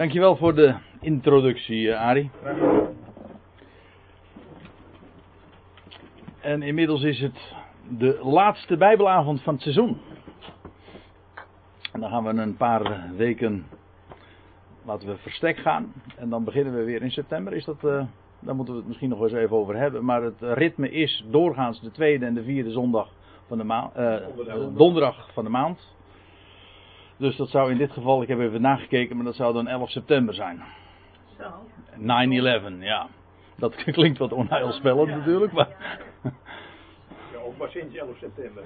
Dankjewel voor de introductie, uh, Arie. En inmiddels is het de laatste Bijbelavond van het seizoen. En dan gaan we een paar weken, laten we verstek gaan. En dan beginnen we weer in september. Is dat, uh, daar moeten we het misschien nog eens even over hebben. Maar het ritme is doorgaans de tweede en de vierde zondag van de maand, uh, donderdag van de maand. Dus dat zou in dit geval, ik heb even nagekeken, maar dat zou dan 11 september zijn. Zo. 9-11, ja. Dat klinkt wat onheilspellend Ja. natuurlijk, maar... Ja, ook maar sinds 11 september.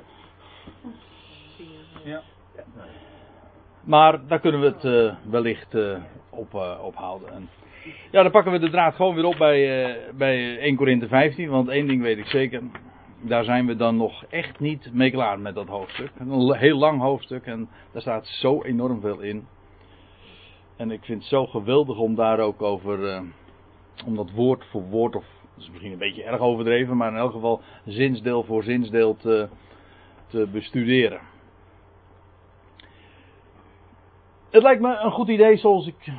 Ja. Maar daar kunnen we het eh, wellicht eh, op, eh, ophouden. En, ja, dan pakken we de draad gewoon weer op bij, eh, bij 1 Korinthe 15. Want één ding weet ik zeker. Daar zijn we dan nog echt niet mee klaar met dat hoofdstuk. Een heel lang hoofdstuk en daar staat zo enorm veel in. En ik vind het zo geweldig om daar ook over, eh, om dat woord voor woord, of dat is misschien een beetje erg overdreven, maar in elk geval zinsdeel voor zinsdeel te, te bestuderen. Het lijkt me een goed idee, zoals ik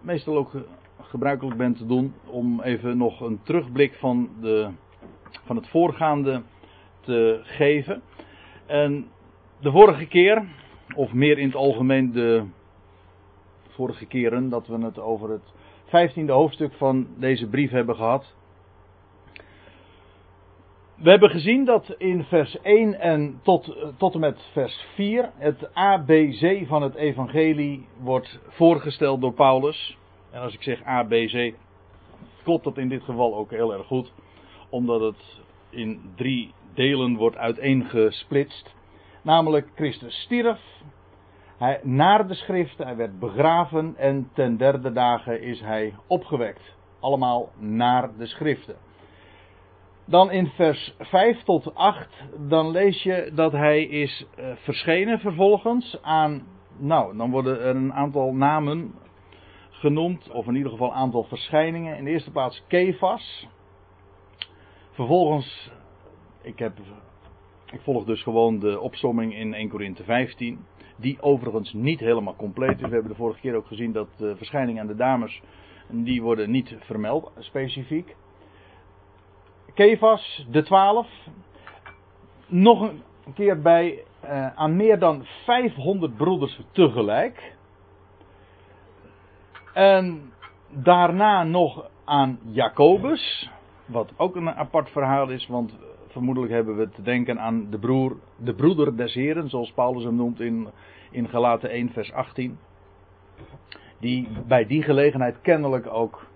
meestal ook eh, gebruikelijk ben te doen, om even nog een terugblik van, de, van het voorgaande te geven. En de vorige keer, of meer in het algemeen de vorige keren, dat we het over het vijftiende hoofdstuk van deze brief hebben gehad. We hebben gezien dat in vers 1 en tot, tot en met vers 4 het ABC van het evangelie wordt voorgesteld door Paulus. En als ik zeg ABC, klopt dat in dit geval ook heel erg goed, omdat het in drie delen wordt uiteengesplitst. Namelijk Christus stierf, hij, naar de schriften, hij werd begraven en ten derde dagen is hij opgewekt. Allemaal naar de schriften. Dan in vers 5 tot 8, dan lees je dat hij is eh, verschenen vervolgens aan, nou, dan worden er een aantal namen genoemd, of in ieder geval een aantal verschijningen. In de eerste plaats Kefas. Vervolgens, ik, heb, ik volg dus gewoon de opsomming in 1 Korinthe 15, die overigens niet helemaal compleet is. We hebben de vorige keer ook gezien dat de verschijningen aan de dames, die worden niet vermeld specifiek. Kefas, de twaalf. Nog een keer bij eh, aan meer dan 500 broeders tegelijk. En daarna nog aan Jacobus. Wat ook een apart verhaal is, want vermoedelijk hebben we te denken aan de, broer, de broeder des Heren, zoals Paulus hem noemt in, in Galaten 1, vers 18. Die bij die gelegenheid kennelijk ook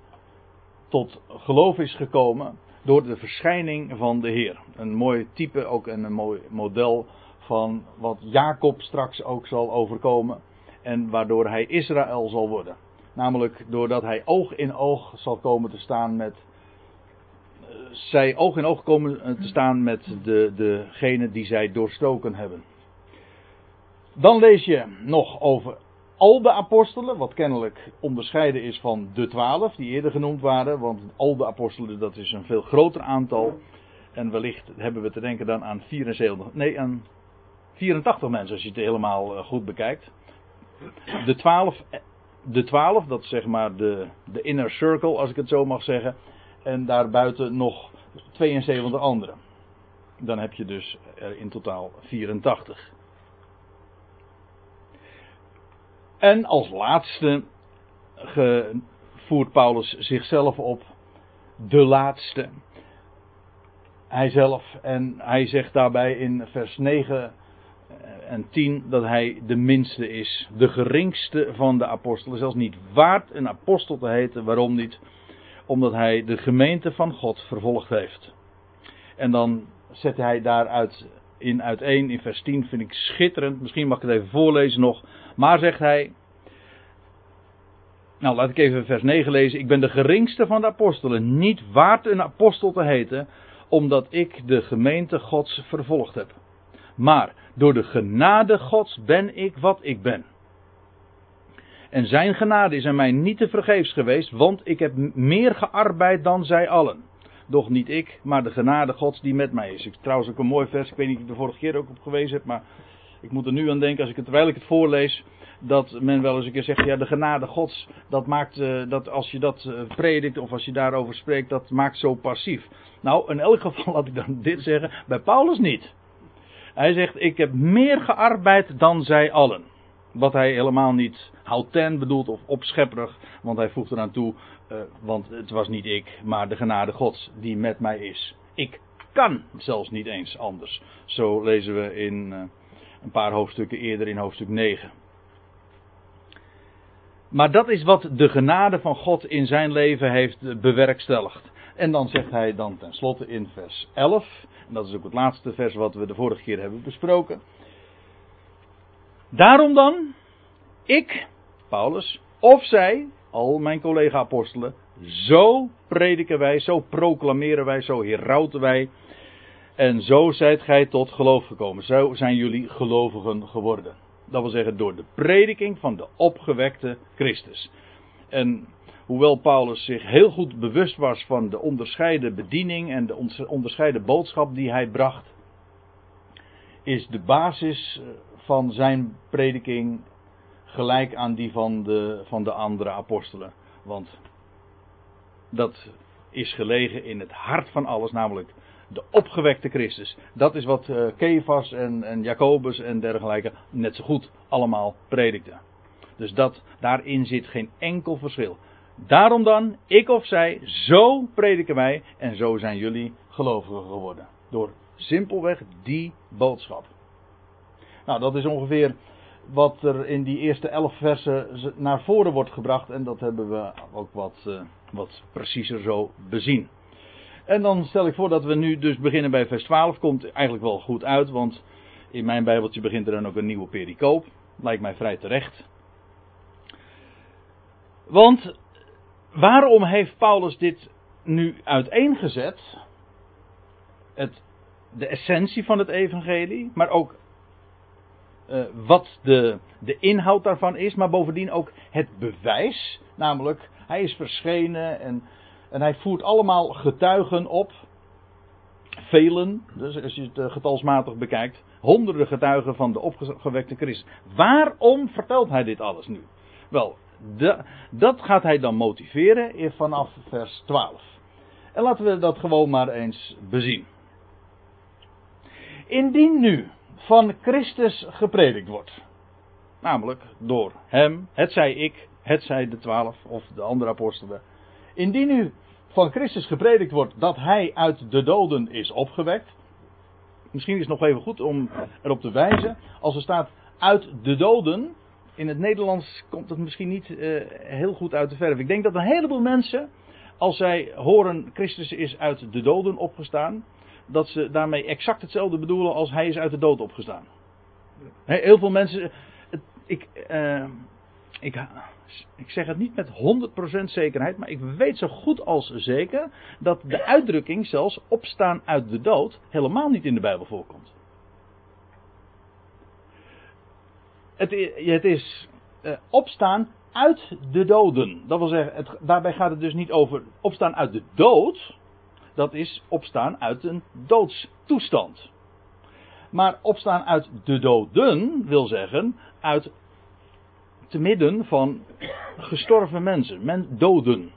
tot geloof is gekomen door de verschijning van de Heer. Een mooi type, ook en een mooi model van wat Jacob straks ook zal overkomen. En waardoor hij Israël zal worden. Namelijk doordat hij oog in oog zal komen te staan met. Eh, zij oog in oog komen eh, te staan met de, degene die zij doorstoken hebben. Dan lees je nog over al de apostelen, wat kennelijk onderscheiden is van de twaalf die eerder genoemd waren. Want al de apostelen, dat is een veel groter aantal. En wellicht hebben we te denken dan aan 74, nee, aan 84 mensen als je het helemaal eh, goed bekijkt. De twaalf, de twaalf, dat is zeg maar de, de inner circle, als ik het zo mag zeggen. En daarbuiten nog 72 anderen. Dan heb je dus er in totaal 84. En als laatste voert Paulus zichzelf op, de laatste. Hijzelf, en hij zegt daarbij in vers 9 en 10 dat hij de minste is, de geringste van de apostelen, zelfs niet waard een apostel te heten. Waarom niet? Omdat hij de gemeente van God vervolgd heeft. En dan zet hij daaruit in uiteen in vers 10, vind ik schitterend. Misschien mag ik het even voorlezen nog. Maar zegt hij. Nou, laat ik even vers 9 lezen. Ik ben de geringste van de apostelen, niet waard een apostel te heten, omdat ik de gemeente Gods vervolgd heb. Maar door de genade Gods ben ik wat ik ben. En zijn genade is aan mij niet te vergeefs geweest, want ik heb meer gearbeid dan zij allen. Doch niet ik, maar de genade Gods die met mij is. Ik, trouwens ook een mooi vers, ik weet niet of ik de vorige keer ook op gewezen heb, maar ik moet er nu aan denken als ik het, terwijl ik het voorlees. dat men wel eens een keer zegt, ja de genade gods, dat maakt, uh, dat als je dat uh, predikt of als je daarover spreekt, dat maakt zo passief. Nou, in elk geval laat ik dan dit zeggen, bij Paulus niet. Hij zegt, ik heb meer gearbeid dan zij allen. Wat hij helemaal niet houten bedoelt of opschepperig, want hij voegt eraan toe, uh, want het was niet ik, maar de genade gods die met mij is. Ik kan zelfs niet eens anders. Zo lezen we in een paar hoofdstukken eerder in hoofdstuk 9. Maar dat is wat de genade van God in zijn leven heeft bewerkstelligd. En dan zegt hij dan tenslotte in vers 11, en dat is ook het laatste vers wat we de vorige keer hebben besproken. Daarom dan, ik, Paulus, of zij, al mijn collega-apostelen, zo prediken wij, zo proclameren wij, zo herauten wij. En zo zijt gij tot geloof gekomen. Zo zijn jullie gelovigen geworden. Dat wil zeggen door de prediking van de opgewekte Christus. En hoewel Paulus zich heel goed bewust was van de onderscheiden bediening en de onderscheiden boodschap die hij bracht, is de basis eh, van zijn prediking gelijk aan die van de, van de andere apostelen. Want dat is gelegen in het hart van alles, namelijk de opgewekte Christus. Dat is wat uh, Kefas en, en Jacobus en dergelijke net zo goed allemaal predikten. Dus dat, daarin zit geen enkel verschil. Daarom dan, ik of zij, zo prediken wij en zo zijn jullie gelovigen geworden. Door simpelweg die boodschap. Nou, dat is ongeveer wat er in die eerste elf versen naar voren wordt gebracht. En dat hebben we ook wat, uh, wat preciezer zo bezien. En dan stel ik voor dat we nu dus beginnen bij vers 12. Komt eigenlijk wel goed uit, want in mijn Bijbeltje begint er dan ook een nieuwe pericoop. Lijkt mij vrij terecht. Want waarom heeft Paulus dit nu uiteengezet? Het, de essentie van het evangelie, maar ook uh, wat de, de inhoud daarvan is, maar bovendien ook het bewijs. Namelijk, hij is verschenen en en hij voert allemaal getuigen op. Velen, dus als je het eh, getalsmatig bekijkt. Honderden getuigen van de opgewekte Christus. Waarom vertelt hij dit alles nu? Wel, dat gaat hij dan motiveren vanaf vers 12. En laten we dat gewoon maar eens bezien. Indien nu van Christus gepredikt wordt, namelijk door hem, het zij ik, het zij de twaalf of de andere apostelen. Indien nu van Christus gepredikt wordt dat hij uit de doden is opgewekt. Misschien is het nog even goed om erop te wijzen. Als er staat uit de doden. In het Nederlands komt het misschien niet uh, heel goed uit de verf. Ik denk dat een heleboel mensen, als zij horen Christus is uit de doden opgestaan, dat ze daarmee exact hetzelfde bedoelen als hij is uit de dood opgestaan. Heel veel mensen. Ik, uh, ik, ik zeg het niet met 100% zekerheid, maar ik weet zo goed als zeker dat de uitdrukking zelfs opstaan uit de dood helemaal niet in de Bijbel voorkomt. Het, het is uh, opstaan uit de doden. Dat wil zeggen, het, daarbij gaat het dus niet over opstaan uit de dood. Dat is opstaan uit een doodstoestand. Maar opstaan uit de doden wil zeggen uit te midden van gestorven mensen, men, doden.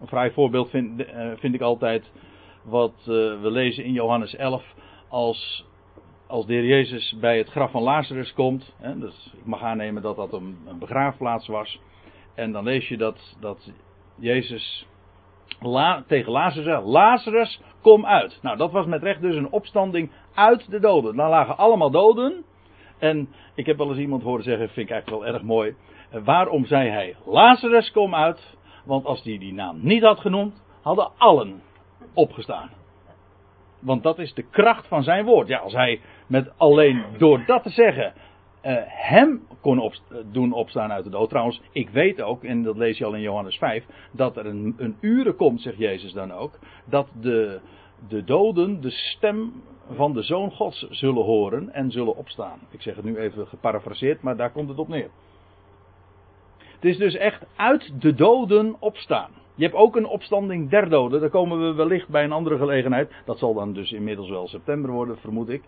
Een vrij voorbeeld vind, uh, vind ik altijd wat uh, we lezen in Johannes 11 als, als de heer Jezus bij het graf van Lazarus komt. Hè, dus ik mag aannemen dat dat een, een begraafplaats was. En dan lees je dat, dat Jezus La, tegen Lazarus Lazarus, kom uit. Nou, dat was met recht dus een opstanding uit de doden. Dan lagen allemaal doden. En ik heb wel eens iemand horen zeggen, vind ik eigenlijk wel erg mooi. Eh, waarom zei hij Lazarus kom uit? Want als hij die naam niet had genoemd, hadden allen opgestaan. Want dat is de kracht van zijn woord. Ja, als hij met alleen door dat te zeggen uh, hem kon op, doen opstaan uit de dood. Trouwens, ik weet ook, en dat lees je al in Johannes 5, dat er een, een uren komt, zegt Jezus dan ook, dat de, de doden de stem van de Zoon Gods zullen horen en zullen opstaan. Ik zeg het nu even geparafraseerd, maar daar komt het op neer. Het is dus echt uit de doden opstaan. Je hebt ook een opstanding der doden. Daar komen we wellicht bij een andere gelegenheid. Dat zal dan dus inmiddels wel september worden, vermoed ik.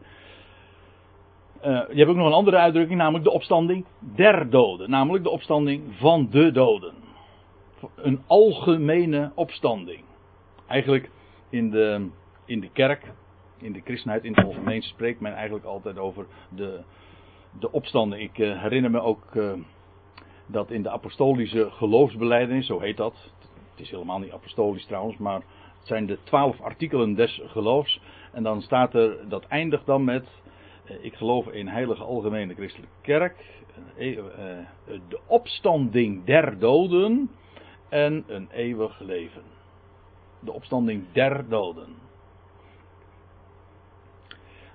Uh, je hebt ook nog een andere uitdrukking, namelijk de opstanding der doden. Namelijk de opstanding van de doden. Een algemene opstanding. Eigenlijk in de, in de kerk, in de christenheid, in het algemeen spreekt men eigenlijk altijd over de, de opstanding. Ik uh, herinner me ook uh, dat in de apostolische geloofsbeleidenis, zo heet dat. Het is helemaal niet apostolisch trouwens, maar het zijn de twaalf artikelen des geloofs. En dan staat er, dat eindigt dan met eh, ik geloof in heilige algemene christelijke kerk, eh, eh, de opstanding der doden en een eeuwig leven. De opstanding der doden.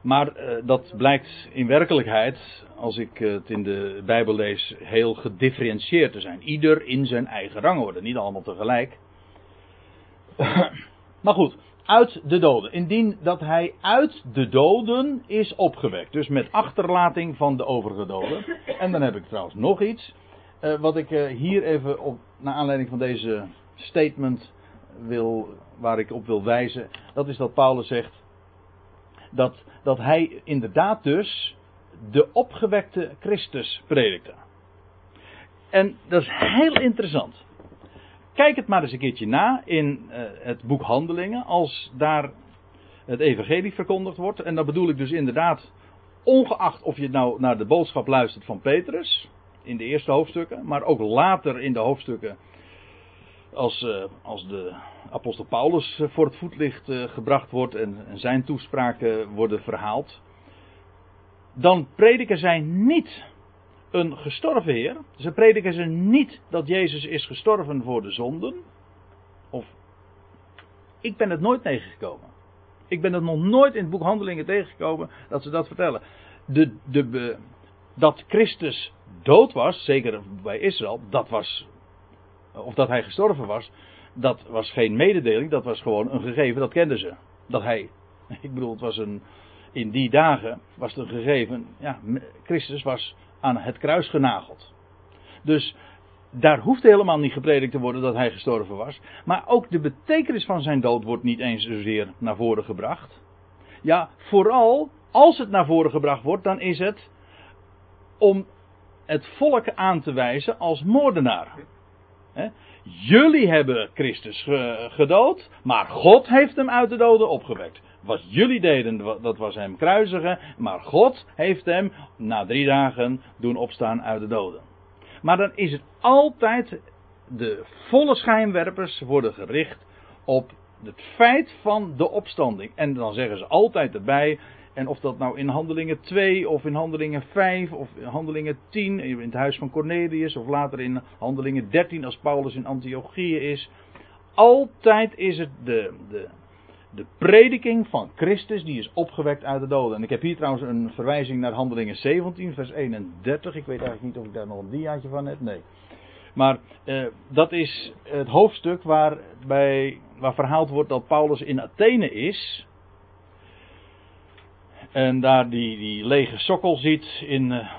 Maar dat blijkt in werkelijkheid, als ik het in de Bijbel lees, heel gedifferentieerd te zijn. Ieder in zijn eigen rangorde, niet allemaal tegelijk. maar goed, uit de doden. Indien dat hij uit de doden is opgewekt. Dus met achterlating van de overige doden. En dan heb ik trouwens nog iets. Uh, wat ik uh, hier even op, naar aanleiding van deze statement wil, waar ik op wil wijzen. Dat is dat Paulus zegt. Dat, dat hij inderdaad dus de opgewekte Christus predikte. En dat is heel interessant. Kijk het maar eens een keertje na in uh, het boek Handelingen, als daar het evangelie verkondigd wordt. En dat bedoel ik dus inderdaad, ongeacht of je nou naar de boodschap luistert van Petrus, in de eerste hoofdstukken, maar ook later in de hoofdstukken, als, uh, als de apostel Paulus voor het voetlicht gebracht wordt en, en zijn toespraken worden verhaald. Dan prediken zij niet een gestorven Heer. Ze prediken ze niet dat Jezus is gestorven voor de zonden. Of. Ik ben het nooit tegengekomen. Ik ben het nog nooit in het boek Handelingen tegengekomen dat ze dat vertellen. De, de, dat Christus dood was, zeker bij Israël, dat was. Of dat hij gestorven was, dat was geen mededeling, dat was gewoon een gegeven, dat kenden ze. Dat hij, ik bedoel, het was een. In die dagen was het een gegeven, ja, Christus was aan het kruis genageld. Dus daar hoeft helemaal niet gepredikt te worden dat hij gestorven was. Maar ook de betekenis van zijn dood wordt niet eens zozeer naar voren gebracht. Ja, vooral als het naar voren gebracht wordt, dan is het om het volk aan te wijzen als moordenaar. Jullie hebben Christus gedood, maar God heeft hem uit de doden opgewekt. Wat jullie deden, dat was hem kruisigen. Maar God heeft hem na drie dagen doen opstaan uit de doden. Maar dan is het altijd, de volle schijnwerpers worden gericht op het feit van de opstanding. En dan zeggen ze altijd erbij, en of dat nou in handelingen 2 of in handelingen 5 of in handelingen 10, in het huis van Cornelius of later in handelingen 13 als Paulus in Antiochië is. Altijd is het de, de, de prediking van Christus die is opgewekt uit de doden. En ik heb hier trouwens een verwijzing naar Handelingen 17, vers 31. Ik weet eigenlijk niet of ik daar nog een diaatje van heb. Nee. Maar eh, dat is het hoofdstuk waar, bij, waar verhaald wordt dat Paulus in Athene is. En daar die, die lege sokkel ziet in, uh,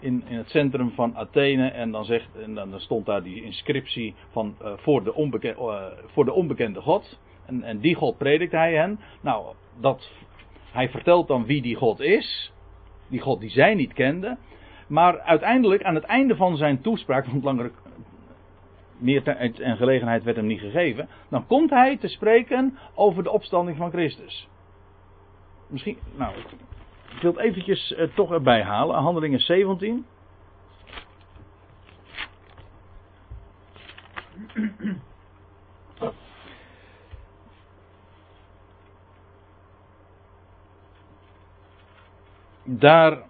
in, in het centrum van Athene. En dan, zegt, en dan stond daar die inscriptie van uh, voor, de onbekende, uh, voor de onbekende God. En, en die God predikt hij hen. Nou, dat, hij vertelt dan wie die God is. Die God die zij niet kenden. Maar uiteindelijk, aan het einde van zijn toespraak, want langer meer tijd en gelegenheid werd hem niet gegeven. Dan komt hij te spreken over de opstanding van Christus. Misschien, nou, ik wil het eventjes uh, toch erbij halen. Handelingen 17. daar.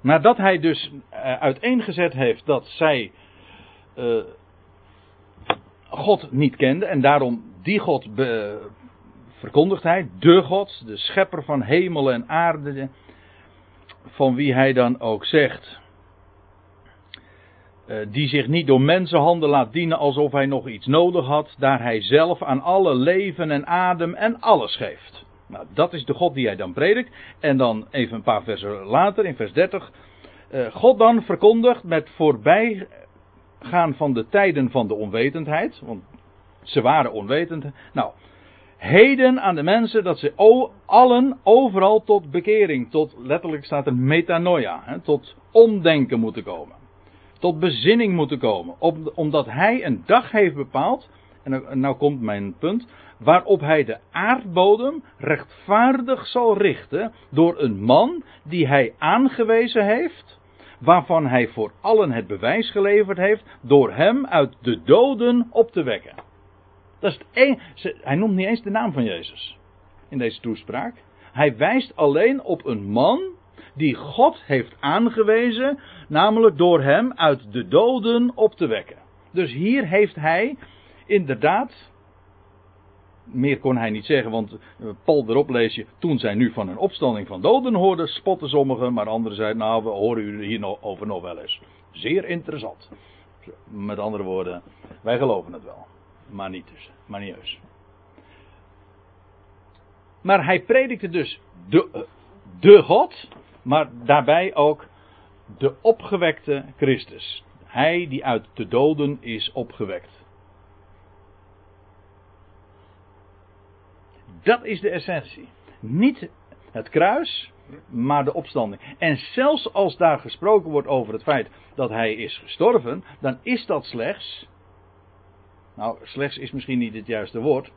Nadat hij dus uh, uiteengezet heeft dat zij uh, God niet kenden en daarom die God be, verkondigt hij, de God, de schepper van hemel en aarde, van wie hij dan ook zegt, uh, die zich niet door mensenhanden laat dienen alsof hij nog iets nodig had, daar hij zelf aan alle leven en adem en alles geeft. Nou, dat is de God die hij dan predikt. En dan even een paar versen later, in vers 30. Uh, eh, God dan verkondigt met voorbijgaan van de tijden van de onwetendheid. Want ze waren onwetend. Nou, heden aan de mensen dat ze allen overal tot bekering, tot letterlijk staat er metanoia, hè, tot omdenken moeten komen. Tot bezinning moeten komen. Omdat hij een dag heeft bepaald, en nou, nou komt mijn punt, waarop hij de aardbodem rechtvaardig zal richten door een man die hij aangewezen heeft, waarvan hij voor allen het bewijs geleverd heeft, door hem uit de doden op te wekken. Dat is hij noemt niet eens de naam van Jezus in deze toespraak. Hij wijst alleen op een man die God heeft aangewezen, namelijk door hem uit de doden op te wekken. Dus hier heeft hij inderdaad, meer kon hij niet zeggen, want eh, Paul erop lees je, toen zij nu van een opstanding van doden hoorden, spotten sommigen, maar anderen zeiden, nou, we horen u hier nog, over nog wel eens. Zeer interessant. Met andere woorden, wij geloven het wel, dus, maar hij predikte dus de, de God, maar daarbij ook de opgewekte Christus. Hij die uit de doden is opgewekt. Dat is de essentie. Niet het kruis, maar de opstanding. En zelfs als daar gesproken wordt over het feit dat hij is gestorven, dan is dat slechts. Nou, slechts is misschien niet het juiste woord.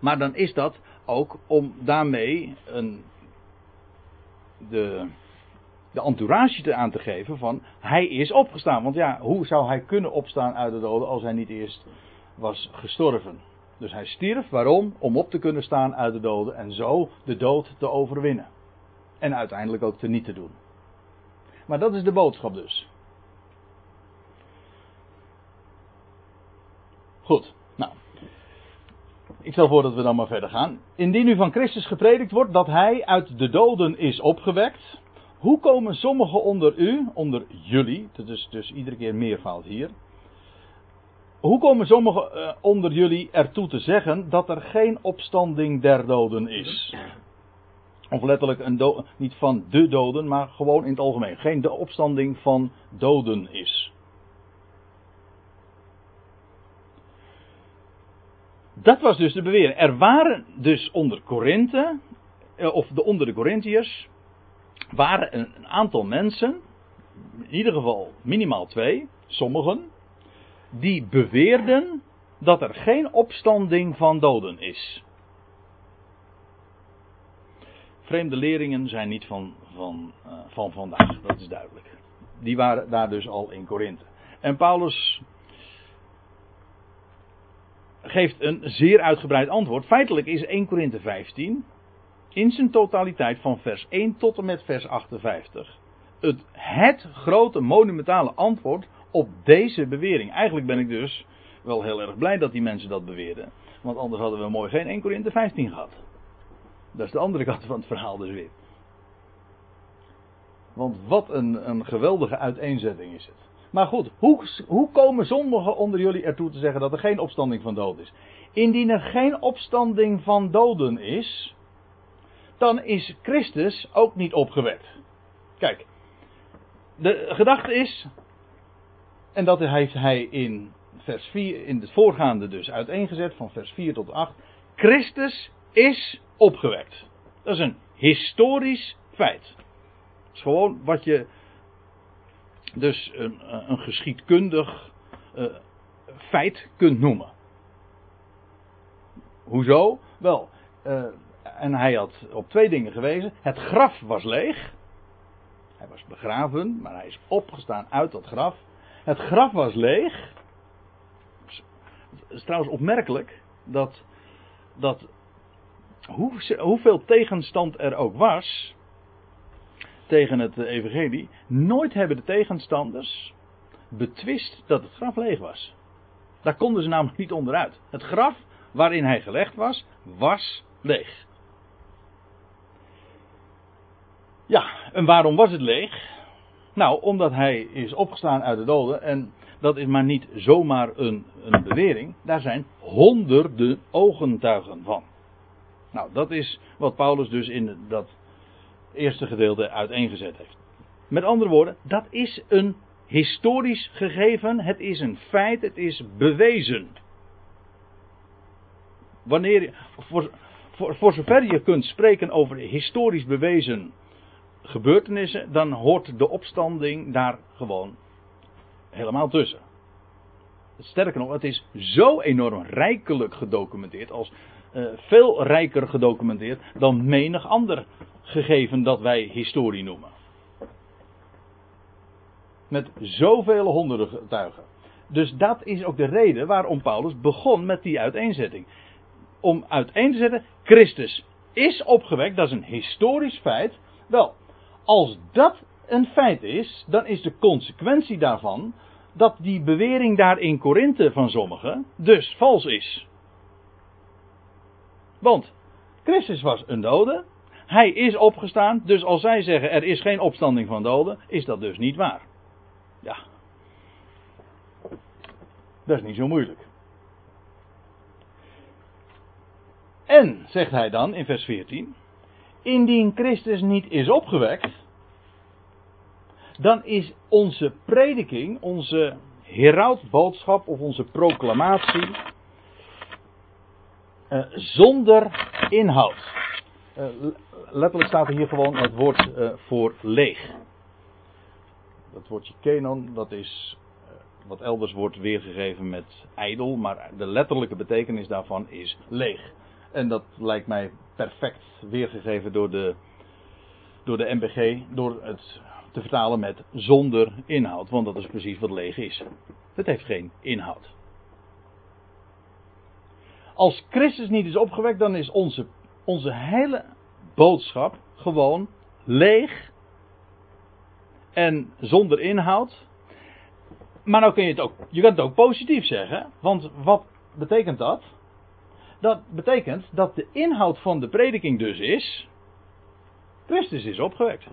Maar dan is dat ook om daarmee een, de, de entourage te aan te geven van hij is opgestaan. Want ja, hoe zou hij kunnen opstaan uit de doden als hij niet eerst was gestorven? Dus hij stierf, waarom? Om op te kunnen staan uit de doden en zo de dood te overwinnen. En uiteindelijk ook te niet te doen. Maar dat is de boodschap dus. Goed, nou. Ik stel voor dat we dan maar verder gaan. Indien nu van Christus gepredikt wordt dat hij uit de doden is opgewekt. Hoe komen sommigen onder u, onder jullie, dat is dus iedere keer meervoud hier. Hoe komen sommigen uh, onder jullie ertoe te zeggen dat er geen opstanding der doden is? Of letterlijk een niet van de doden, maar gewoon in het algemeen. Geen de opstanding van doden is. Dat was dus de bewering. Er waren dus onder Korinthe, eh, of de, onder de Corinthiërs, waren een, aantal mensen, in ieder geval minimaal twee, sommigen, die beweerden dat er geen opstanding van doden is. Vreemde leringen zijn niet van, van, uh, van vandaag, dat is duidelijk. Die waren daar dus al in Korinthe. En Paulus geeft een zeer uitgebreid antwoord. Feitelijk is 1 Korinthe 15 in zijn totaliteit van vers 1 tot en met vers 58 het, het grote monumentale antwoord op deze bewering. Eigenlijk ben ik dus wel heel erg blij dat die mensen dat beweerden. Want anders hadden we mooi geen 1 Korinthe 15 gehad. Dat is de andere kant van het verhaal dus weer. Want wat een, een geweldige uiteenzetting is het. Maar goed, hoe, hoe komen sommigen onder jullie ertoe te zeggen dat er geen opstanding van doden is? Indien er geen opstanding van doden is, dan is Christus ook niet opgewekt. Kijk, de gedachte is, en dat heeft hij in vers 4, in het voorgaande dus uiteengezet, van vers 4 tot 8. Christus is opgewekt. Dat is een historisch feit. Het is gewoon wat je dus een, een geschiedkundig uh, feit kunt noemen. Hoezo? Wel, uh, en hij had op twee dingen gewezen. Het graf was leeg. Hij was begraven, maar hij is opgestaan uit dat graf. Het graf was leeg. Het is trouwens opmerkelijk dat, dat hoe, hoeveel tegenstand er ook was tegen het evangelie, nooit hebben de tegenstanders betwist dat het graf leeg was. Daar konden ze namelijk niet onderuit. Het graf waarin hij gelegd was, was leeg. Ja, en waarom was het leeg? Nou, omdat hij is opgestaan uit de doden. En dat is maar niet zomaar een, een bewering. Daar zijn honderden ooggetuigen van. Nou, dat is wat Paulus dus in dat eerste gedeelte uiteengezet heeft. Met andere woorden, dat is een historisch gegeven. Het is een feit. Het is bewezen. Wanneer, voor, voor zover je kunt spreken over historisch bewezen gebeurtenissen, dan hoort de opstanding daar gewoon helemaal tussen. Sterker nog, het is zo enorm rijkelijk gedocumenteerd, als eh, veel rijker gedocumenteerd dan menig ander gegeven dat wij historie noemen. Met zoveel honderden getuigen. Dus dat is ook de reden waarom Paulus begon met die uiteenzetting. Om uiteen te zetten, Christus is opgewekt, dat is een historisch feit. Wel, als dat een feit is, dan is de consequentie daarvan dat die bewering daar in Korinthe van sommigen dus vals is. Want Christus was een dode, hij is opgestaan, dus als zij zeggen er is geen opstanding van doden, is dat dus niet waar. Ja. Dat is niet zo moeilijk. En, zegt hij dan in vers 14, indien Christus niet is opgewekt, dan is onze prediking, onze herautboodschap of onze proclamatie eh, zonder inhoud. Eh, letterlijk staat er hier gewoon het woord eh, voor leeg. Dat woordje kenon, dat is eh, wat elders wordt weergegeven met ijdel, maar de letterlijke betekenis daarvan is leeg. En dat lijkt mij perfect weergegeven door de, door de MBG, door het te vertalen met zonder inhoud, want dat is precies wat leeg is. Het heeft geen inhoud. Als Christus niet is opgewekt, dan is onze, onze hele boodschap gewoon leeg en zonder inhoud. Maar nou kun je het ook, je kan het ook positief zeggen, want wat betekent dat? Dat betekent dat de inhoud van de prediking dus is, Christus is opgewekt.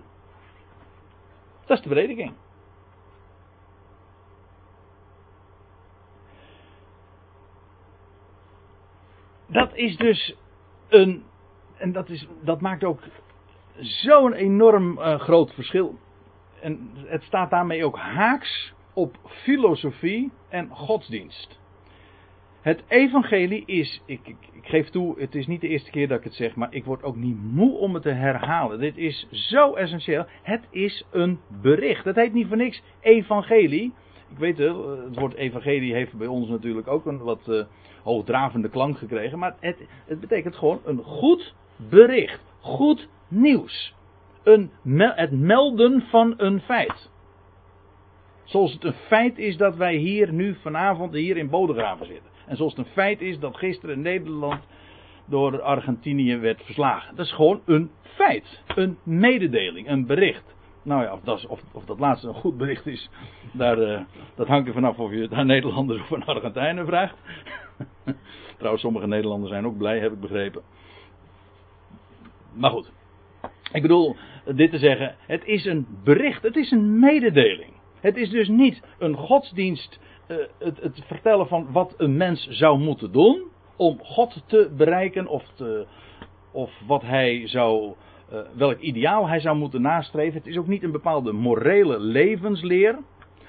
Dat is de prediking. Dat is dus een. En dat, is, dat maakt ook zo'n enorm uh, groot verschil. En het staat daarmee ook haaks op filosofie en godsdienst. Het evangelie is, ik, ik, ik, geef toe, het is niet de eerste keer dat ik het zeg, maar ik word ook niet moe om het te herhalen. Dit is zo essentieel. Het is een bericht. Het heet niet voor niks evangelie. Ik weet het, het woord evangelie heeft bij ons natuurlijk ook een wat uh, hoogdravende klank gekregen, maar het, het betekent gewoon een goed bericht. Goed nieuws. Een, het melden van een feit. Zoals het een feit is dat wij hier nu vanavond hier in Bodegraven zitten. En zoals het een feit is dat gisteren Nederland door Argentinië werd verslagen. Dat is gewoon een feit. Een mededeling, een bericht. Nou ja, of dat, of, of dat laatste een goed bericht is, daar, uh, dat hangt er vanaf of je het aan Nederlanders of aan Argentijnen vraagt. Trouwens, sommige Nederlanders zijn ook blij, heb ik begrepen. Maar goed. Ik bedoel, dit te zeggen, het is een bericht, het is een mededeling. Het is dus niet een godsdienst, uh, het, het, vertellen van wat een mens zou moeten doen om God te bereiken of, te, of wat hij zou, uh, welk ideaal hij zou moeten nastreven. Het is ook niet een bepaalde morele levensleer.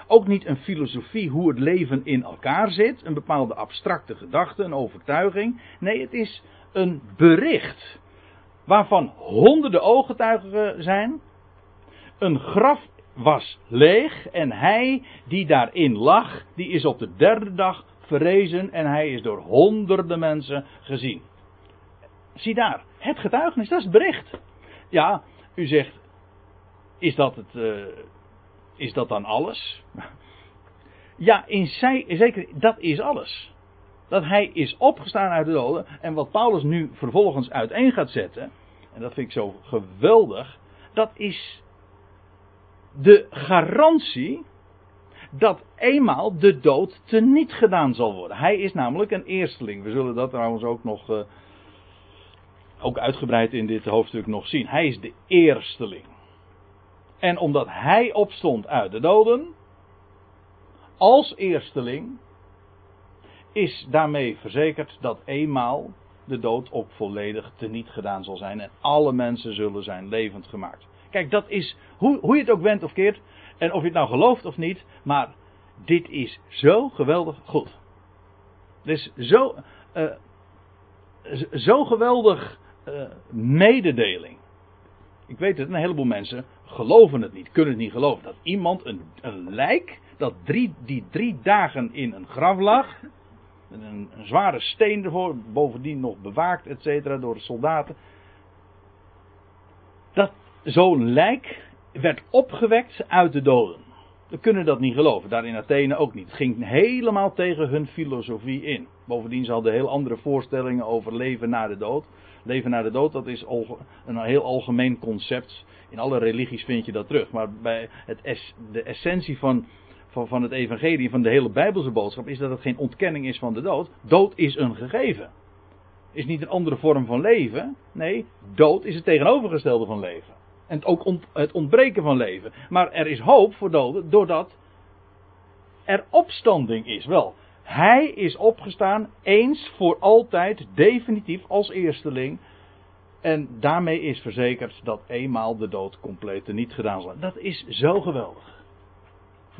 Ook niet een filosofie hoe het leven in elkaar zit, een bepaalde abstracte gedachte, een overtuiging. Nee, het is een bericht waarvan honderden ooggetuigen zijn. Een graf was leeg en hij die daarin lag, die is op de derde dag verrezen en hij is door honderden mensen gezien. Zie daar, het getuigenis, dat is het bericht. Ja, u zegt, is dat, het, uh, is dat dan alles? Ja, in zij, zeker, dat is alles. Dat hij is opgestaan uit de doden en wat Paulus nu vervolgens uiteen gaat zetten, en dat vind ik zo geweldig, dat is de garantie dat eenmaal de dood teniet gedaan zal worden. Hij is namelijk een eersteling. We zullen dat trouwens ook nog uh, ook uitgebreid in dit hoofdstuk nog zien. Hij is de eersteling. En omdat hij opstond uit de doden, als eersteling, is daarmee verzekerd dat eenmaal de dood ook volledig teniet gedaan zal zijn en alle mensen zullen zijn levend gemaakt. Kijk, dat is hoe, hoe je het ook wendt of keert. En of je het nou gelooft of niet. Maar dit is zo geweldig goed. Dit is zo. Uh, zo geweldig uh, mededeling. Ik weet het, een heleboel mensen geloven het niet, kunnen het niet geloven. Dat iemand, een, een lijk, dat drie, die drie dagen in een graf lag. Een, zware steen ervoor, bovendien nog bewaakt, et cetera, door de soldaten. Dat zo'n lijk werd opgewekt uit de doden. We kunnen dat niet geloven, daar in Athene ook niet. Het ging helemaal tegen hun filosofie in. Bovendien ze hadden heel andere voorstellingen over leven na de dood. Leven na de dood, dat is een heel algemeen concept. In alle religies vind je dat terug. Maar bij het de essentie van, van, van het evangelie, van de hele Bijbelse boodschap, is dat het geen ontkenning is van de dood. Dood is een gegeven. Is niet een andere vorm van leven. Nee, dood is het tegenovergestelde van leven. En ook het ontbreken van leven. Maar er is hoop voor doden doordat er opstanding is. Wel, hij is opgestaan eens voor altijd, definitief als eersteling. En daarmee is verzekerd dat eenmaal de dood compleet niet gedaan zal Dat is zo geweldig.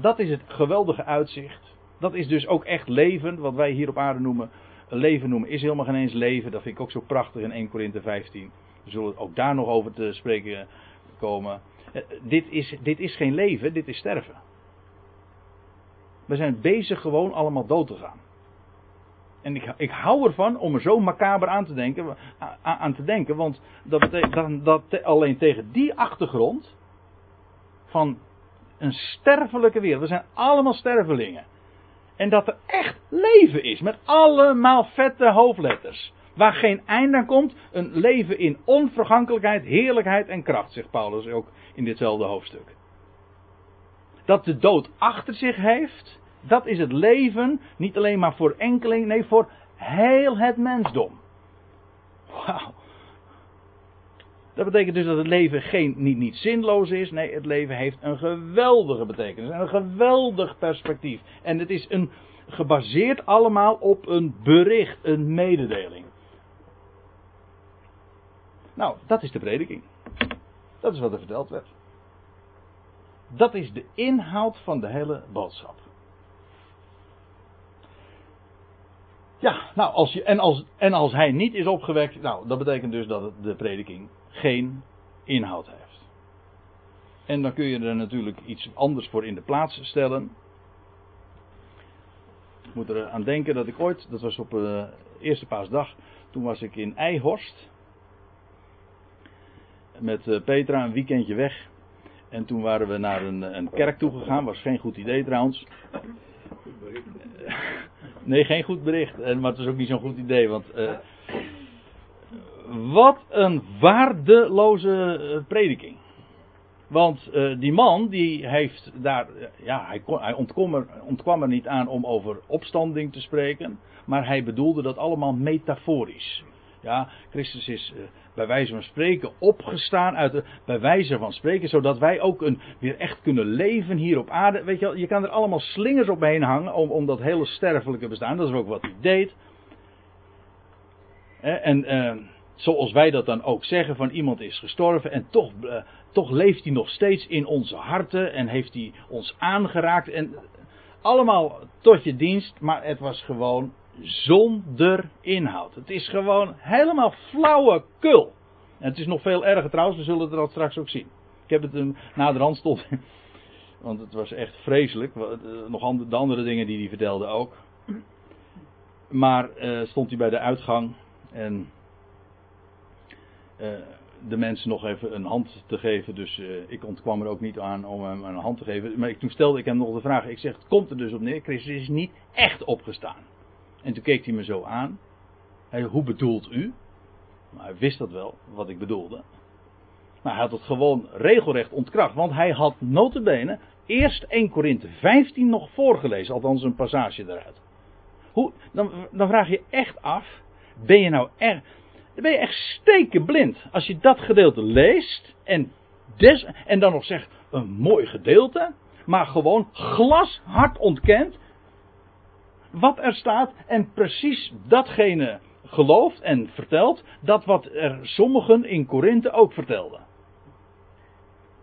Dat is het geweldige uitzicht. Dat is dus ook echt leven, wat wij hier op aarde noemen. Leven noemen is helemaal geen eens leven. Dat vind ik ook zo prachtig in 1 Korinthe 15. We zullen ook daar nog over te spreken komen. Eh, dit, is, dit is geen leven, dit is sterven. We zijn bezig gewoon allemaal dood te gaan. En ik, ik hou ervan om er zo macaber aan te denken, aan te denken want dat betekent dat alleen tegen die achtergrond van een sterfelijke wereld, we zijn allemaal stervelingen. En dat er echt leven is, met allemaal vette hoofdletters. Waar geen einde aan komt, een leven in onvergankelijkheid, heerlijkheid en kracht, zegt Paulus ook in ditzelfde hoofdstuk. Dat de dood achter zich heeft, dat is het leven, niet alleen maar voor enkeling, nee voor heel het mensdom. Wauw. Dat betekent dus dat het leven geen, niet, niet zinloos is. Nee, het leven heeft een geweldige betekenis. En een geweldig perspectief. En het is een, gebaseerd allemaal op een bericht, een mededeling. Nou, dat is de prediking. Dat is wat er verteld werd. Dat is de inhoud van de hele boodschap. Ja, nou, als je, en, als, en als hij niet is opgewekt, nou, dat betekent dus dat de prediking geen inhoud heeft. En dan kun je er natuurlijk iets anders voor in de plaats stellen. Ik moet er aan denken dat ik ooit, dat was op de uh, eerste paasdag, toen was ik in Eihorst met uh, Petra een weekendje weg. En toen waren we naar een, een kerk toegegaan. Was geen goed idee trouwens. Nee, geen goed bericht. Maar het is ook niet zo'n goed idee. Want uh, wat een waardeloze uh, prediking. Want uh, die man die heeft daar, ja, hij, kon, hij ontkwam, er, ontkwam er niet aan om over opstanding te spreken, maar hij bedoelde dat allemaal metaforisch. Ja, Christus is bij wijze van spreken opgestaan uit de, bij wijze van spreken, zodat wij ook een, weer echt kunnen leven hier op aarde. Weet je wel, je kan er allemaal slingers omheen hangen om, om dat hele sterfelijke bestaan. Dat is ook wat hij deed. En uh, zoals wij dat dan ook zeggen, van iemand is gestorven en toch, uh, toch leeft hij nog steeds in onze harten en heeft hij ons aangeraakt. En allemaal tot je dienst, maar het was gewoon zonder inhoud. Het is gewoon helemaal flauwekul. En het is nog veel erger trouwens, we zullen er straks ook zien. Ik heb het een, na de rand stond, want het was echt vreselijk. Eh, nog de andere dingen die hij vertelde ook. Maar uh, stond hij bij de uitgang en de mensen nog even een hand te geven. Dus uh, ik ontkwam er ook niet aan om hem een hand te geven. Maar ik, toen stelde ik hem nog de vraag. Ik zeg, komt er dus op neer. Christus is niet echt opgestaan. En toen keek hij me zo aan. Hij, hoe bedoelt u? Maar hij wist dat wel, wat ik bedoelde. Maar hij had het gewoon regelrecht ontkracht. Want hij had notabene eerst 1 Korinthe 15 nog voorgelezen. Althans een passage eruit. Hoe, dan, dan vraag je echt af. Ben je nou echt... Ben je echt stekenblind. Als je dat gedeelte leest. En, des, en dan nog zegt een mooi gedeelte. Maar gewoon glashard ontkent wat er staat en precies datgene gelooft en vertelt, dat wat er sommigen in Korinthe ook vertelden.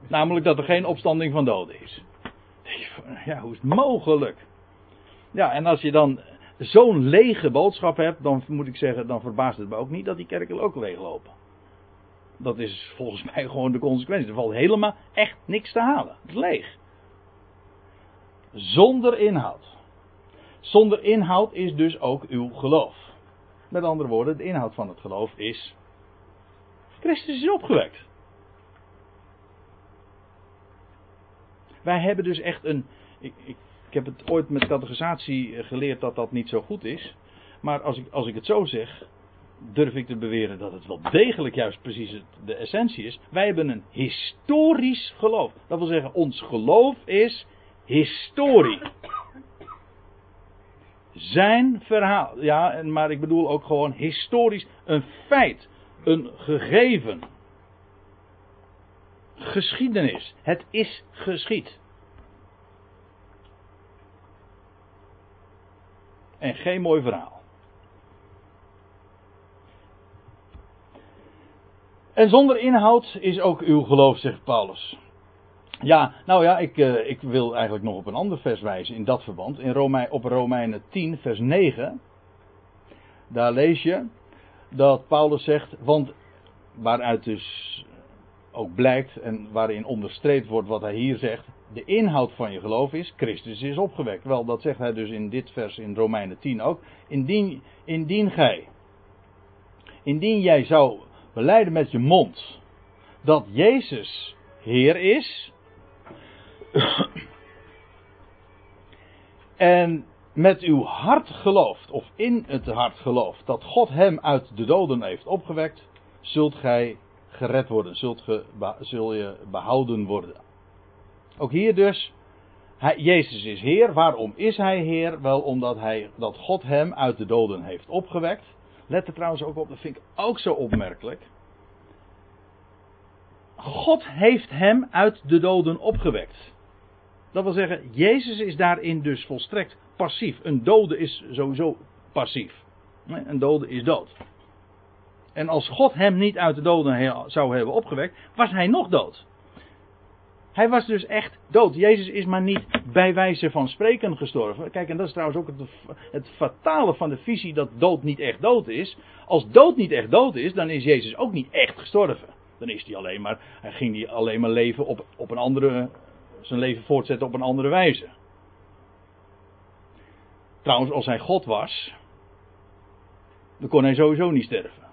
Namelijk dat er geen opstanding van doden is. Ja, hoe is het mogelijk? Ja, en als je dan zo'n lege boodschap hebt, dan moet ik zeggen, dan verbaast het me ook niet dat die kerken ook leeglopen. Dat is volgens mij gewoon de consequentie. Er valt helemaal echt niks te halen. Het is leeg. Zonder inhoud. Zonder inhoud is dus ook uw geloof. Met andere woorden, de inhoud van het geloof is. Christus is opgewekt. Wij hebben dus echt een. Ik, ik, ik heb het ooit met categorisatie geleerd dat dat niet zo goed is. Maar als ik, als ik het zo zeg, durf ik te beweren dat het wel degelijk juist precies de essentie is. Wij hebben een historisch geloof. Dat wil zeggen, ons geloof is historie. Zijn verhaal, ja, maar ik bedoel ook gewoon historisch, een feit, een gegeven. Geschiedenis. Het is geschied. En geen mooi verhaal. En zonder inhoud is ook uw geloof, zegt Paulus. Ja, nou ja, ik, uh, ik wil eigenlijk nog op een ander vers wijzen in dat verband. In Romein, op Romeinen 10, vers 9. Daar lees je dat Paulus zegt, want waaruit dus ook blijkt en waarin onderstreept wordt wat hij hier zegt. De inhoud van je geloof is, Christus is opgewekt. Wel, dat zegt hij dus in dit vers in Romeinen 10 ook. Indien, indien gij, indien jij zou beleiden met je mond dat Jezus Heer is. en met uw hart gelooft, of in het hart gelooft, dat God hem uit de doden heeft opgewekt, zult gij gered worden, zult, ge, zul je behouden worden. Ook hier dus, hij, Jezus is Heer. Waarom is Hij Heer? Wel omdat hij, dat God hem uit de doden heeft opgewekt. Let er trouwens ook op, dat vind ik ook zo opmerkelijk. God heeft hem uit de doden opgewekt. Dat wil zeggen, Jezus is daarin dus volstrekt passief. Een dode is sowieso passief. Een dode is dood. En als God hem niet uit de doden zou hebben opgewekt, was hij nog dood. Hij was dus echt dood. Jezus is maar niet bij wijze van spreken gestorven. Kijk, en dat is trouwens ook het, fatale van de visie dat dood niet echt dood is. Als dood niet echt dood is, dan is Jezus ook niet echt gestorven. Dan is hij alleen maar, hij ging hij alleen maar leven op, op een andere, zijn leven voortzetten op een andere wijze. Trouwens, als hij God was, dan kon hij sowieso niet sterven.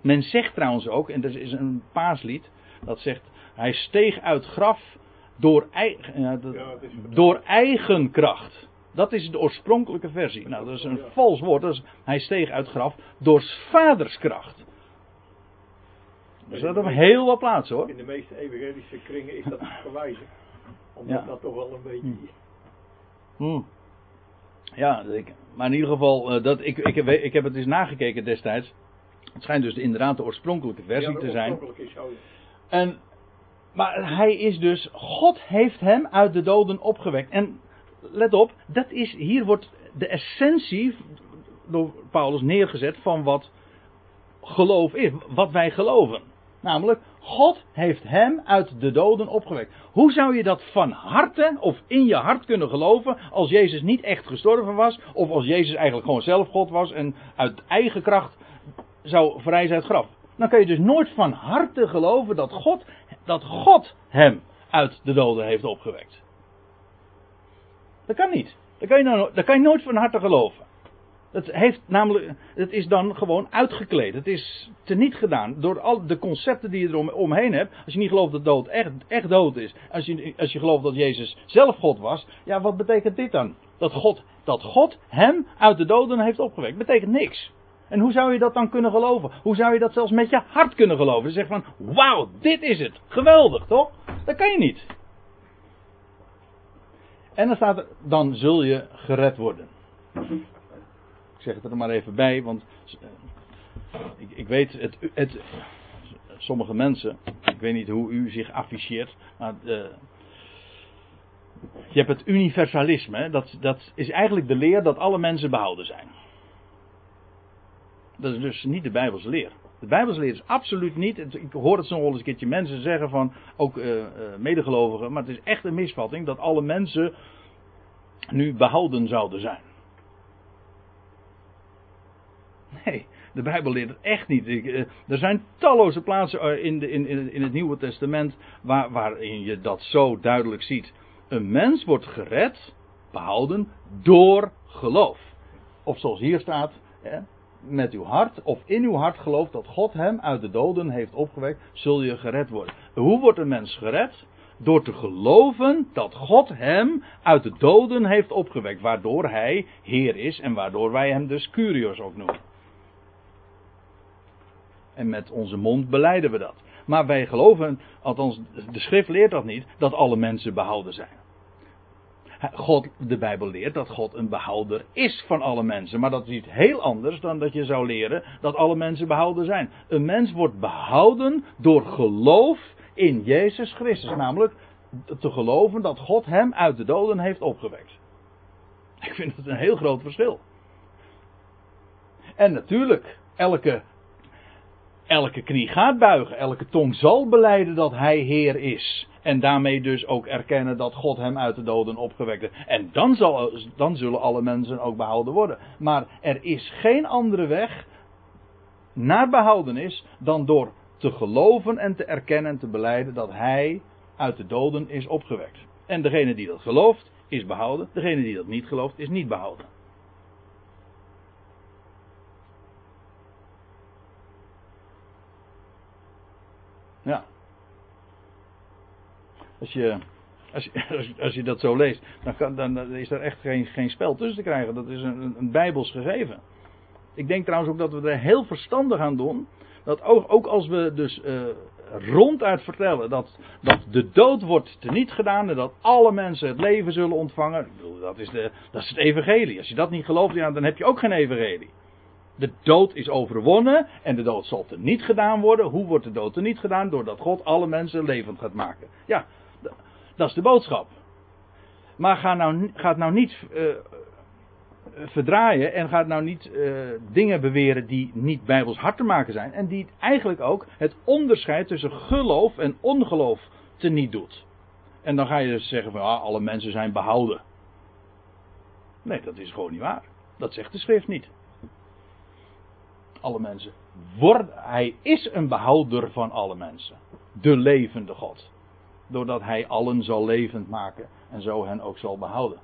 Men zegt trouwens ook, en dat is een paaslied, dat zegt, hij steeg uit graf door, eigen, door eigen kracht. Dat is de oorspronkelijke versie. Nou, dat is een vals woord. Dat is, hij steeg uit graf door vaderskracht. Er staat op heel wat plaatsen hoor. In de meeste evangelische kringen is dat verwijzen. Omdat dat toch wel een beetje. Hmm. Ja, ik, maar in ieder geval, uh, dat, ik, ik, heb, ik heb het eens nagekeken destijds. Het schijnt dus inderdaad de oorspronkelijke versie ja, te zijn. Is. En, maar hij is dus, God heeft hem uit de doden opgewekt. En let op, dat is, hier wordt de essentie door Paulus neergezet van wat geloof is. Wat wij geloven. Namelijk, God heeft hem uit de doden opgewekt. Hoe zou je dat van harte of in je hart kunnen geloven als Jezus niet echt gestorven was? Of als Jezus eigenlijk gewoon zelf God was en uit eigen kracht zou verrijzen uit graf? Dan kun je dus nooit van harte geloven dat God, dat God hem uit de doden heeft opgewekt. Dat kan niet. Dat kan je, nou, dat kan je nooit van harte geloven. Het, heeft namelijk, het is dan gewoon uitgekleed. Het is teniet gedaan door al de concepten die je er omheen hebt. Als je niet gelooft dat dood echt, echt dood is. Als je, als je gelooft dat Jezus zelf God was. Ja, wat betekent dit dan? Dat God, dat God hem uit de doden heeft opgewekt. Betekent niks. En hoe zou je dat dan kunnen geloven? Hoe zou je dat zelfs met je hart kunnen geloven? Je zegt van, wauw, dit is het. Geweldig, toch? Dat kan je niet. En dan staat er, dan zul je gered worden. Ik zeg het er maar even bij, want eh, ik, ik weet, het, het, sommige mensen, ik weet niet hoe u zich afficheert, maar eh, je hebt het universalisme, dat, dat is eigenlijk de leer dat alle mensen behouden zijn. Dat is dus niet de Bijbelse leer. De Bijbelse leer is absoluut niet. Ik hoor het nog wel eens een keertje mensen zeggen van, ook uh, uh, medegelovigen, maar het is echt een misvatting dat alle mensen nu behouden zouden zijn. Nee, de Bijbel leert het echt niet. Ik, eh, er zijn talloze plaatsen in, de, in, in het Nieuwe Testament waar, waarin je dat zo duidelijk ziet. Een mens wordt gered, behouden, door geloof. Of zoals hier staat, met uw hart of in uw hart gelooft dat God hem uit de doden heeft opgewekt, zul je gered worden. Hoe wordt een mens gered? Door te geloven dat God hem uit de doden heeft opgewekt, waardoor hij Heer is en waardoor wij hem dus Curios ook noemen. En met onze mond beleiden we dat. Maar wij geloven, althans de schrift leert dat niet, dat alle mensen behouden zijn. God, de Bijbel leert dat God een behouder is van alle mensen. Maar dat is iets heel anders dan dat je zou leren dat alle mensen behouden zijn. Een mens wordt behouden door geloof in Jezus Christus. Namelijk te geloven dat God hem uit de doden heeft opgewekt. Ik vind het een heel groot verschil. En natuurlijk, elke, elke knie gaat buigen, elke tong zal beleiden dat hij Heer is. En daarmee dus ook erkennen dat God hem uit de doden opgewekt heeft. En dan, zal, dan zullen alle mensen ook behouden worden. Maar er is geen andere weg naar behoudenis dan door te geloven en te erkennen en te beleiden dat hij uit de doden is opgewekt. En degene die dat gelooft, is behouden. Degene die dat niet gelooft, is niet behouden. Ja. Als je, als je, als je dat zo leest, dan, kan, dan, is er echt geen, geen spel tussen te krijgen. Dat is een, een bijbels gegeven. Ik denk trouwens ook dat we er heel verstandig aan doen. Dat ook, ook als we dus uh, ronduit vertellen dat, dat de dood wordt teniet gedaan en dat alle mensen het leven zullen ontvangen. Dat, is de, dat is het evangelie. Als je dat niet gelooft, ja, dan heb je ook geen evangelie. De dood is overwonnen en de dood zal er niet gedaan worden. Hoe wordt de dood er niet gedaan? Doordat God alle mensen levend gaat maken. Ja, dat is de boodschap. Maar ga nou, ga het nou niet uh, verdraaien en ga nou niet uh, dingen beweren die niet bijbels hard te maken zijn. En die eigenlijk ook het onderscheid tussen geloof en ongeloof te niet doet. En dan ga je dus zeggen van ah, alle mensen zijn behouden. Nee, dat is gewoon niet waar. Dat zegt de schrift niet. Alle mensen. Wordt, hij is een behouder van alle mensen. De levende God doordat hij allen zal levend maken en zo hen ook zal behouden.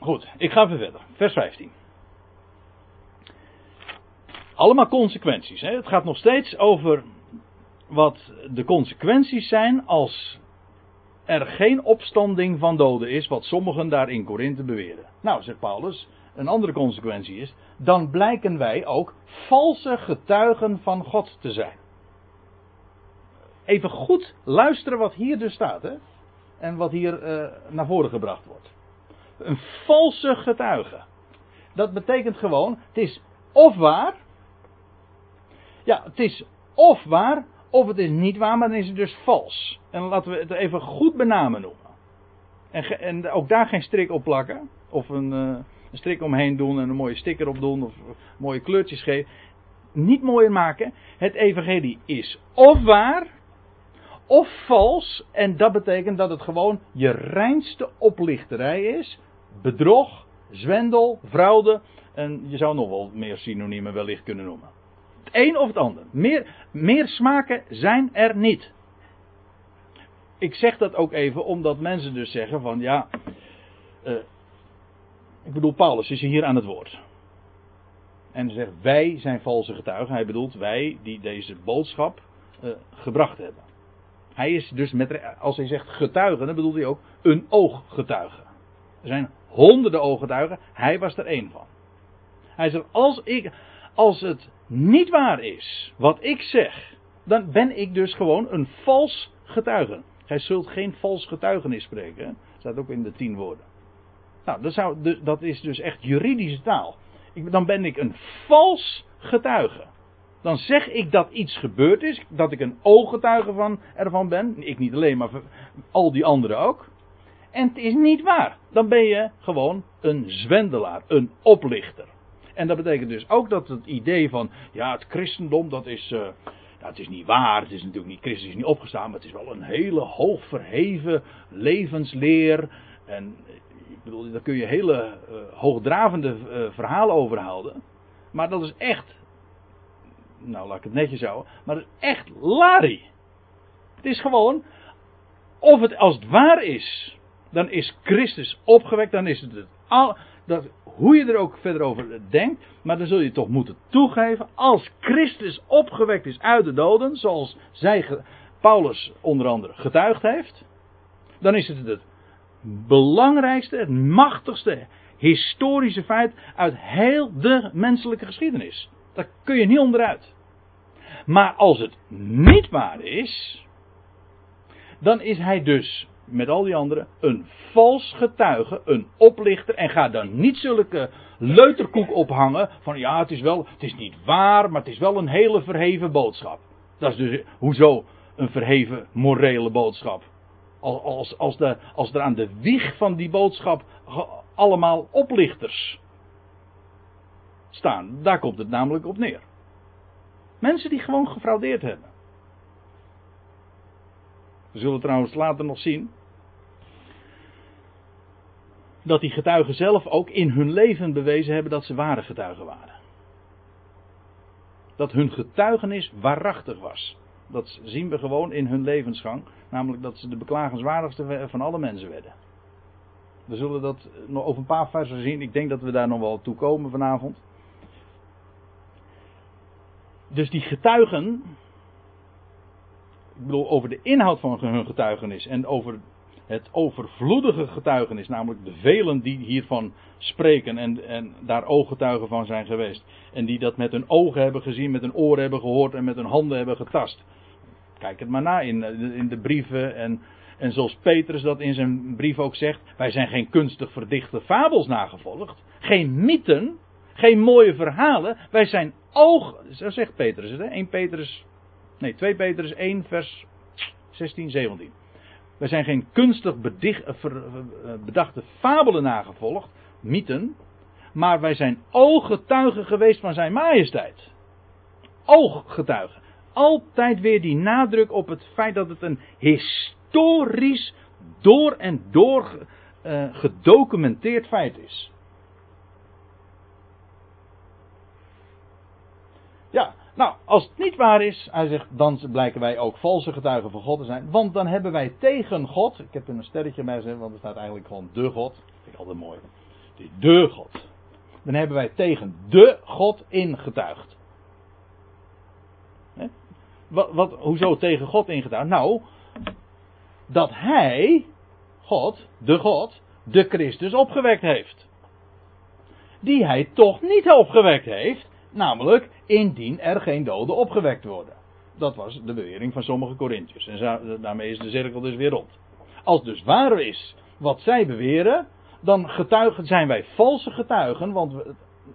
Goed, ik ga even verder. Vers 15. Allemaal consequenties. Hè? Het gaat nog steeds over wat de consequenties zijn als er geen opstanding van doden is, wat sommigen daar in Korinthe beweren. Nou, zegt Paulus, een andere consequentie is, dan blijken wij ook valse getuigen van God te zijn. Even goed luisteren wat hier dus staat, hè? En wat hier uh, naar voren gebracht wordt. Een valse getuige. Dat betekent gewoon, het is of waar. Ja, het is of waar, of het is niet waar, maar dan is het dus vals. En laten we het even goed benamen noemen. En, en ook daar geen strik op plakken. Of een, uh, een strik omheen doen en een mooie sticker op doen of mooie kleurtjes geven. Niet mooier maken. Het evangelie is of waar of vals. En dat betekent dat het gewoon je reinste oplichterij is. Bedrog, zwendel, fraude. En je zou nog wel meer synoniemen wellicht kunnen noemen. Het een of het ander. Meer, meer smaken zijn er niet. Ik zeg dat ook even omdat mensen dus zeggen van ja, uh, ik bedoel, Paulus is hier aan het woord. En hij zegt, wij zijn valse getuigen. Hij bedoelt wij die deze boodschap uh, gebracht hebben. Hij is dus met, als hij zegt getuigen, dan bedoelt hij ook een ooggetuige. Er zijn honderden ooggetuigen, hij was er één van. Hij zegt, als, ik, als het niet waar is wat ik zeg, dan ben ik dus gewoon een vals getuige. Gij zult geen vals getuigenis spreken. Dat staat ook in de tien woorden. Nou, dat, zou, dat is dus echt juridische taal. Ik, dan ben ik een vals getuige. Dan zeg ik dat iets gebeurd is, dat ik een ooggetuige van, ervan ben. Ik niet alleen, maar al die anderen ook. En het is niet waar. Dan ben je gewoon een zwendelaar, een oplichter. En dat betekent dus ook dat het idee van, ja, het christendom, dat is, uh, Nou, het is niet waar, het is natuurlijk niet, Christus is niet opgestaan, maar het is wel een hele hoog verheven levensleer. En daar kun je hele uh, hoogdravende uh, verhalen over houden. Maar dat is echt, nou laat ik het netjes houden, maar dat is echt lari. Het is gewoon, of het als het waar is, dan is Christus opgewekt, dan is het het al, dat, hoe je er ook verder over denkt, maar dan zul je toch moeten toegeven, als Christus opgewekt is uit de doden, zoals zij, Paulus onder andere getuigd heeft, dan is het het belangrijkste, het machtigste historische feit uit heel de menselijke geschiedenis. Daar kun je niet onderuit. Maar als het niet waar is, dan is hij dus met al die anderen een vals getuige, een oplichter. En ga dan niet zulke leuterkoek ophangen van ja, het is wel, het is niet waar, maar het is wel een hele verheven boodschap. Dat is dus, hoezo een verheven morele boodschap? Als, als, de, als er aan de wieg van die boodschap allemaal oplichters staan. Daar komt het namelijk op neer. Mensen die gewoon gefraudeerd hebben. We zullen trouwens later nog zien dat die getuigen zelf ook in hun leven bewezen hebben dat ze ware getuigen waren. Dat hun getuigenis waarachtig was. Dat zien we gewoon in hun levensgang. Namelijk dat ze de beklagenswaardigste van alle mensen werden. We zullen dat nog over een paar versen zien. Ik denk dat we daar nog wel toe komen vanavond. Dus die getuigen. Ik bedoel, over de inhoud van hun getuigenis en over het overvloedige getuigenis, namelijk de velen die hiervan spreken en, en daar ooggetuigen van zijn geweest. En die dat met hun ogen hebben gezien, met hun oren hebben gehoord en met hun handen hebben getast. Kijk het maar na in, in de brieven en, en zoals Petrus dat in zijn brief ook zegt, wij zijn geen kunstig verdichte fabels nagevolgd, geen mythen, geen mooie verhalen, wij zijn oog, zo zegt Petrus het, hè? 1 Petrus, nee 2 Petrus 1 vers 16, 17. Wij zijn geen kunstig bedicht, eh, eh, bedachte fabelen nagevolgd, mythen, maar wij zijn ooggetuigen geweest van zijn majesteit. Ooggetuigen. Altijd weer die nadruk op het feit dat het een historisch, door en door uh, gedocumenteerd feit is. Ja, nou, als het niet waar is, hij zegt, dan blijken wij ook valse getuigen van God te zijn. Want dan hebben wij tegen God, ik heb er een sterretje bij gezet, want er staat eigenlijk gewoon de God. Dat vind ik altijd mooi. De God. Dan hebben wij tegen de God ingetuigd. Wat, wat, hoezo tegen God ingetuigd? Nou, dat hij, God, de God, de Christus opgewekt heeft. Die hij toch niet opgewekt heeft, namelijk indien er geen doden opgewekt worden. Dat was de bewering van sommige Corinthiërs. En daarmee is de cirkel dus weer rond. Als dus waar is wat zij beweren, dan getuigen, zijn wij valse getuigen, want we,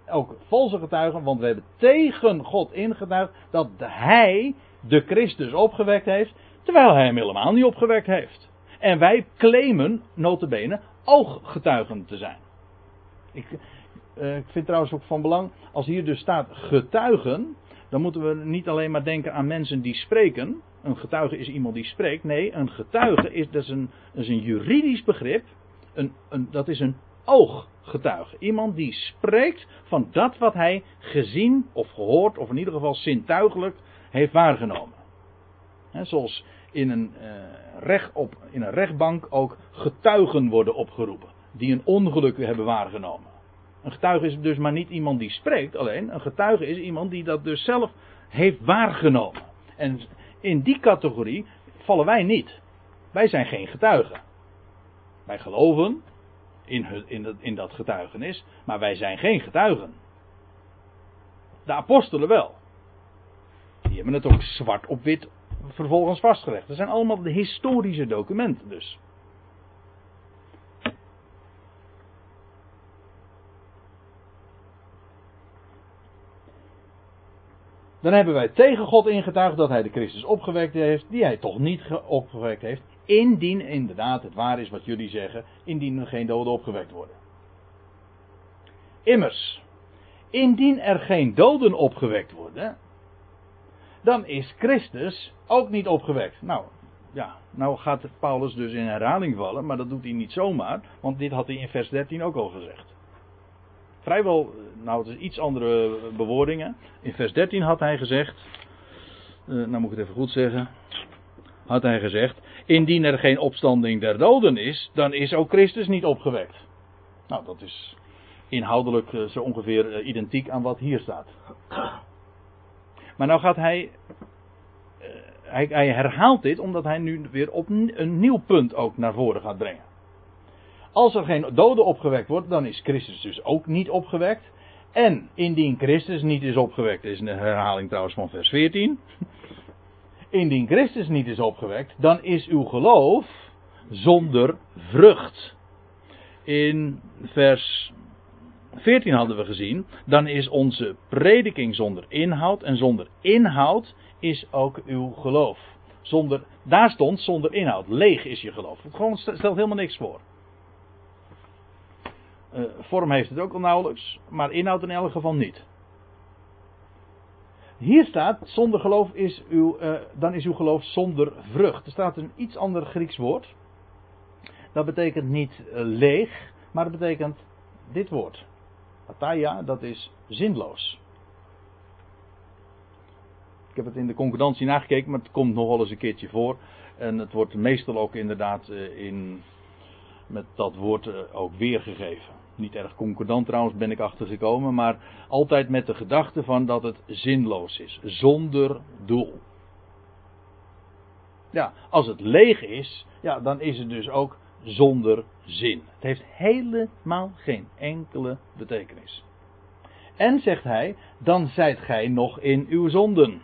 ook valse getuigen, want we hebben tegen God ingetuigd dat hij de Christus opgewekt heeft, terwijl hij hem helemaal niet opgewekt heeft. En wij claimen, notabene, ooggetuigen te zijn. Ik, uh, ik vind trouwens ook van belang, als hier dus staat getuigen, dan moeten we niet alleen maar denken aan mensen die spreken. Een getuige is iemand die spreekt. Nee, een getuige is, dat is, een, is een juridisch begrip. Een, een, dat is een ooggetuige. Iemand die spreekt van dat wat hij gezien of gehoord, of in ieder geval zintuigelijk heeft waargenomen. He, zoals in een, uh, recht op, in een rechtbank ook getuigen worden opgeroepen. Die een ongeluk hebben waargenomen. Een getuige is dus maar niet iemand die spreekt alleen. Een getuige is iemand die dat dus zelf heeft waargenomen. En in die categorie vallen wij niet. Wij zijn geen getuigen. Wij geloven in, in, in dat getuigenis, maar wij zijn geen getuigen. De apostelen wel. Die hebben het ook zwart op wit vervolgens vastgelegd. Dat zijn allemaal de historische documenten dus. Dan hebben wij tegen God ingetuigd dat hij de Christus opgewekt heeft, die hij toch niet opgewekt heeft. Indien inderdaad het waar is wat jullie zeggen, indien er geen doden opgewekt worden. Immers, indien er geen doden opgewekt worden, dan is Christus ook niet opgewekt. Nou, ja, nou gaat Paulus dus in herhaling vallen, maar dat doet hij niet zomaar, want dit had hij in vers 13 ook al gezegd. Vrijwel, nou het is iets andere bewoordingen. In vers 13 had hij gezegd, uh, nou moet ik het even goed zeggen, had hij gezegd, indien er geen opstanding der doden is, dan is ook Christus niet opgewekt. Nou, dat is inhoudelijk uh, zo ongeveer uh, identiek aan wat hier staat. Maar nou gaat hij hij, hij, herhaalt dit omdat hij nu weer op een nieuw punt ook naar voren gaat brengen. Als er geen dode opgewekt wordt, dan is Christus dus ook niet opgewekt. En indien Christus niet is opgewekt, is een herhaling trouwens van vers 14. Indien Christus niet is opgewekt, dan is uw geloof zonder vrucht. In vers 14 hadden we gezien, dan is onze prediking zonder inhoud en zonder inhoud is ook uw geloof. Zonder, daar stond zonder inhoud. Leeg is je geloof. Het gewoon stelt helemaal niks voor. Uh, vorm heeft het ook al nauwelijks, maar inhoud in elk geval niet. Hier staat, zonder geloof is uw, uh, dan is uw geloof zonder vrucht. Er staat een iets ander Grieks woord. Dat betekent niet uh, leeg, maar dat betekent dit woord. Ataya, dat is zinloos. Ik heb het in de concordantie nagekeken, maar het komt nog wel eens een keertje voor. En het wordt meestal ook inderdaad eh, in, met dat woord eh, ook weergegeven. Niet erg concordant trouwens ben ik achtergekomen, maar altijd met de gedachte van dat het zinloos is, zonder doel. Ja, als het leeg is, ja, dan is het dus ook zonder zin. Het heeft helemaal geen enkele betekenis. En zegt hij, dan zijt gij nog in uw zonden.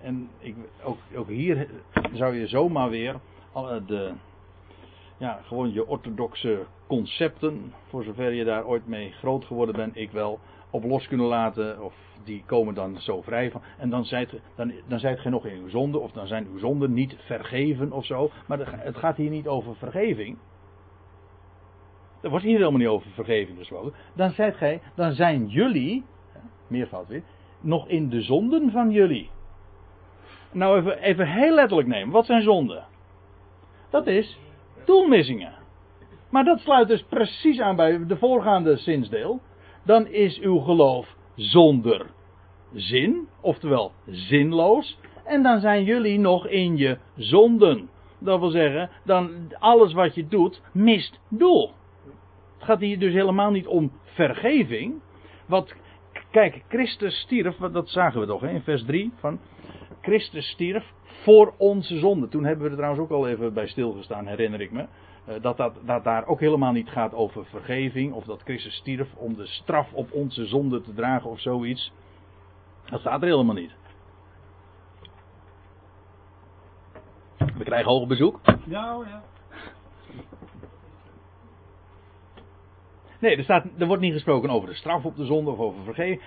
En ik, ook, ook hier zou je zomaar weer de, ja, gewoon je orthodoxe concepten, voor zover je daar ooit mee groot geworden bent, ik wel, op los kunnen laten. Of die komen dan zo vrij van. En dan zijt, dan, dan zijt je nog in uw zonde, of dan zijn uw zonden niet vergeven of zo. Maar het gaat hier niet over vergeving. Er wordt hier helemaal niet over vergeving gesproken. Dan, zijt gij, dan zijn jullie, meervoud weer, nog in de zonden van jullie nou even, even heel letterlijk nemen. Wat zijn zonden? Dat is doelmissingen. Maar dat sluit dus precies aan bij de voorgaande zinsdeel. Dan is uw geloof zonder zin, oftewel zinloos. En dan zijn jullie nog in je zonden. Dat wil zeggen, dan alles wat je doet mist doel. Het gaat hier dus helemaal niet om vergeving. Wat, kijk, Christus stierf, dat zagen we toch in vers 3 van Christus stierf voor onze zonde. Toen hebben we er trouwens ook al even bij stilgestaan, herinner ik me. Eh, dat, dat, dat daar ook helemaal niet gaat over vergeving. Of dat Christus stierf om de straf op onze zonde te dragen of zoiets. Dat staat er helemaal niet. We krijgen hoog bezoek. Ja, ja. Nee, er, staat, er wordt niet gesproken over de straf op de zonde of over vergeving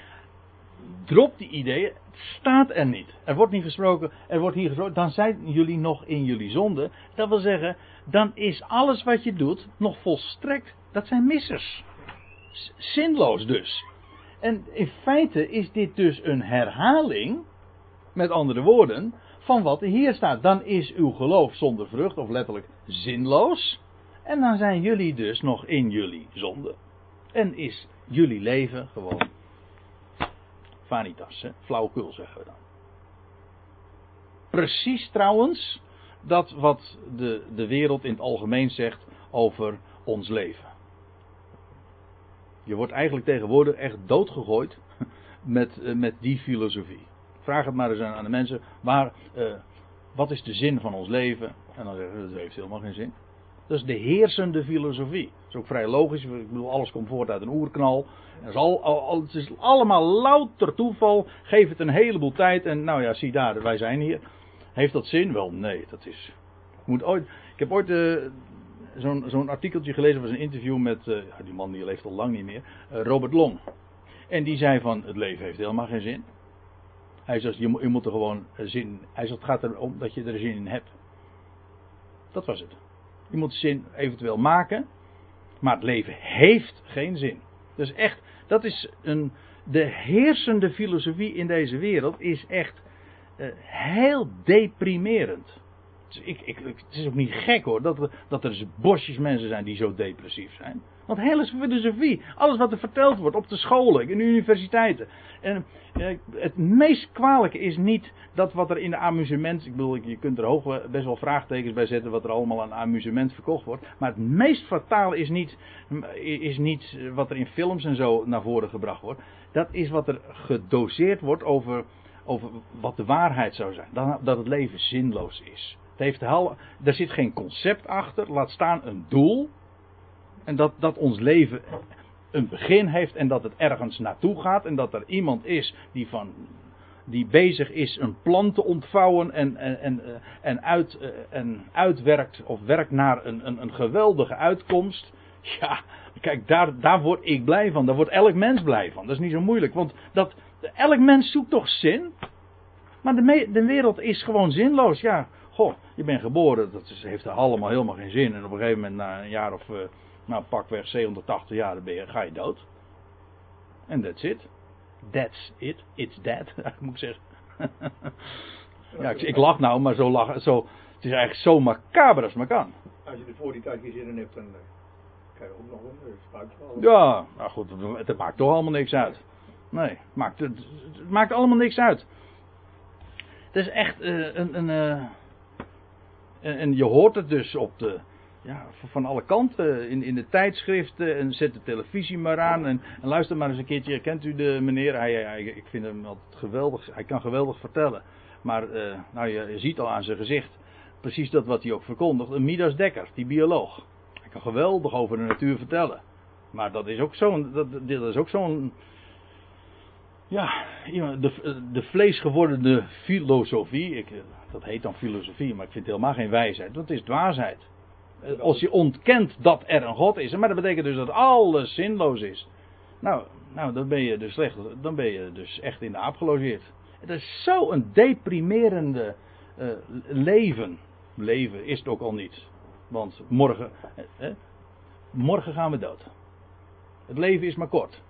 drop die ideeën. Het staat er niet. Er wordt niet gesproken. Er wordt hier gesproken. Dan zijn jullie nog in jullie zonde. Dat wil zeggen. Dan is alles wat je doet nog volstrekt. Dat zijn missers. Zinloos dus. En in feite is dit dus een herhaling. Met andere woorden. Van wat er hier staat. Dan is uw geloof zonder vrucht. Of letterlijk zinloos. En dan zijn jullie dus nog in jullie zonde. En is jullie leven gewoon Vanitas, hè? zeggen we dan. Precies trouwens dat wat de, de wereld in het algemeen zegt over ons leven. Je wordt eigenlijk tegenwoordig echt doodgegooid met, eh, met die filosofie. Vraag het maar eens aan de mensen. Waar, uh, wat is de zin van ons leven? En dan zeggen ze, dat heeft helemaal geen zin. Dat is de heersende filosofie. Is ook vrij logisch. Ik bedoel, alles komt voort uit een oerknal. Het is, al, het is allemaal louter toeval. Geef het een heleboel tijd. En nou ja, zie daar, wij zijn hier. Heeft dat zin? Wel, nee. Dat is. Moet ooit, ik heb ooit uh, zo'n zo'n artikeltje gelezen. was een interview met. Uh, die man die leeft al lang niet meer. Uh, Robert Long. En die zei van: het leven heeft helemaal geen zin. Hij zei: je, je moet er gewoon zin. Hij zei: het gaat erom dat je er zin in hebt. Dat was het. Je moet zin eventueel maken. Maar het leven heeft geen zin. Dus echt, dat is een. de heersende filosofie in deze wereld is echt uh, heel deprimerend. Ik, ik, het is ook niet gek hoor, dat, dat er dus bosjes mensen zijn die zo depressief zijn. Want hele filosofie, alles wat er verteld wordt op de scholen, in de universiteiten. En eh, het meest kwalijke is niet dat wat er in de amusement, ik bedoel, je kunt er hoog best wel vraagtekens bij zetten wat er allemaal aan amusement verkocht wordt. Maar het meest fatale is niet, is niet wat er in films en zo naar voren gebracht wordt. Dat is wat er gedoseerd wordt over, over wat de waarheid zou zijn. Dat, dat het leven zinloos is. Het heeft de er zit geen concept achter, laat staan een doel. En dat, dat ons leven een begin heeft en dat het ergens naartoe gaat. En dat er iemand is die, van, die bezig is een plan te ontvouwen en, en, en, eh, en, uit, eh, en uitwerkt of werkt naar een, een, een geweldige uitkomst. Ja, kijk, daar, daar word ik blij van. Daar wordt elk mens blij van. Dat is niet zo moeilijk. Want dat, elk mens zoekt toch zin? Maar de, de wereld is gewoon zinloos. Ja, goh, je bent geboren. Dat is, heeft er allemaal helemaal geen zin. En op een gegeven moment, na een jaar of... Uh, nou, pakweg 780 jaar, dan ben je, ga je dood. En that's it. That's it. It's dead, moet ik zeggen. ja, ik, ik, lach nou, maar zo lach, zo, het is eigenlijk zo macaber als maar kan. Als je er voor die tijd geen zin in hebt, dan uh, kan je ook nog een spuitval. Ja, nou goed, het, het, maakt toch allemaal niks uit. Nee, het maakt, het, het maakt allemaal niks uit. Het is echt uh, een, een uh, en je hoort het dus op de, ja, van alle kanten in, in de tijdschriften en zet de televisie maar aan en, luister maar eens een keertje. Kent u de meneer? Hij, hij, ik vind hem altijd geweldig. Hij kan geweldig vertellen. Maar uh, nou, je, je, ziet al aan zijn gezicht precies dat wat hij ook verkondigt. Een Midas Dekker, die bioloog. Hij kan geweldig over de natuur vertellen. Maar dat is ook zo'n. Dat, dat is ook zo'n. Ja, de, de filosofie. Ik, dat heet dan filosofie, maar ik vind het helemaal geen wijsheid. Het is dwaasheid. Eh, als je ontkent dat er een God is. Maar dat betekent dus dat alles zinloos is. Nou, nou dan ben je dus slecht. Dan ben je dus echt in de aap gelogeerd. Het is zo'n deprimerende uh, leven. Leven is het ook al niet. Want morgen, eh, morgen gaan we dood. Het leven is maar kort.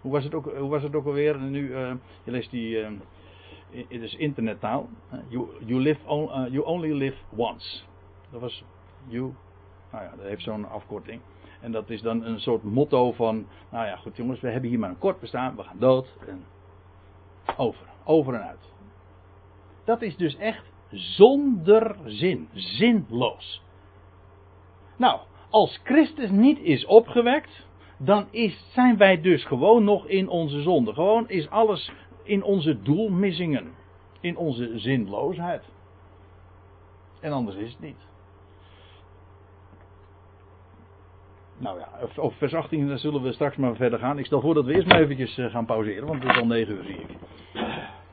Hoe was het ook, hoe was het ook alweer? Nu, uh, je leest die. Uh, het is internettaal. You, you, live on, you only live once. Dat was you. Nou ja, dat heeft zo'n afkorting. En dat is dan een soort motto van, nou ja, goed jongens, we hebben hier maar een kort bestaan, we gaan dood en over, over en uit. Dat is dus echt zonder zin, zinloos. Nou, als Christus niet is opgewekt, dan is, zijn wij dus gewoon nog in onze zonde. Gewoon is alles in onze doelmissingen, in onze zinloosheid. En anders is het niet. Nou ja, over vers 18 zullen we straks maar verder gaan. Ik stel voor dat we eerst maar eventjes eh, gaan pauzeren, want het is al 9 uur zie ik.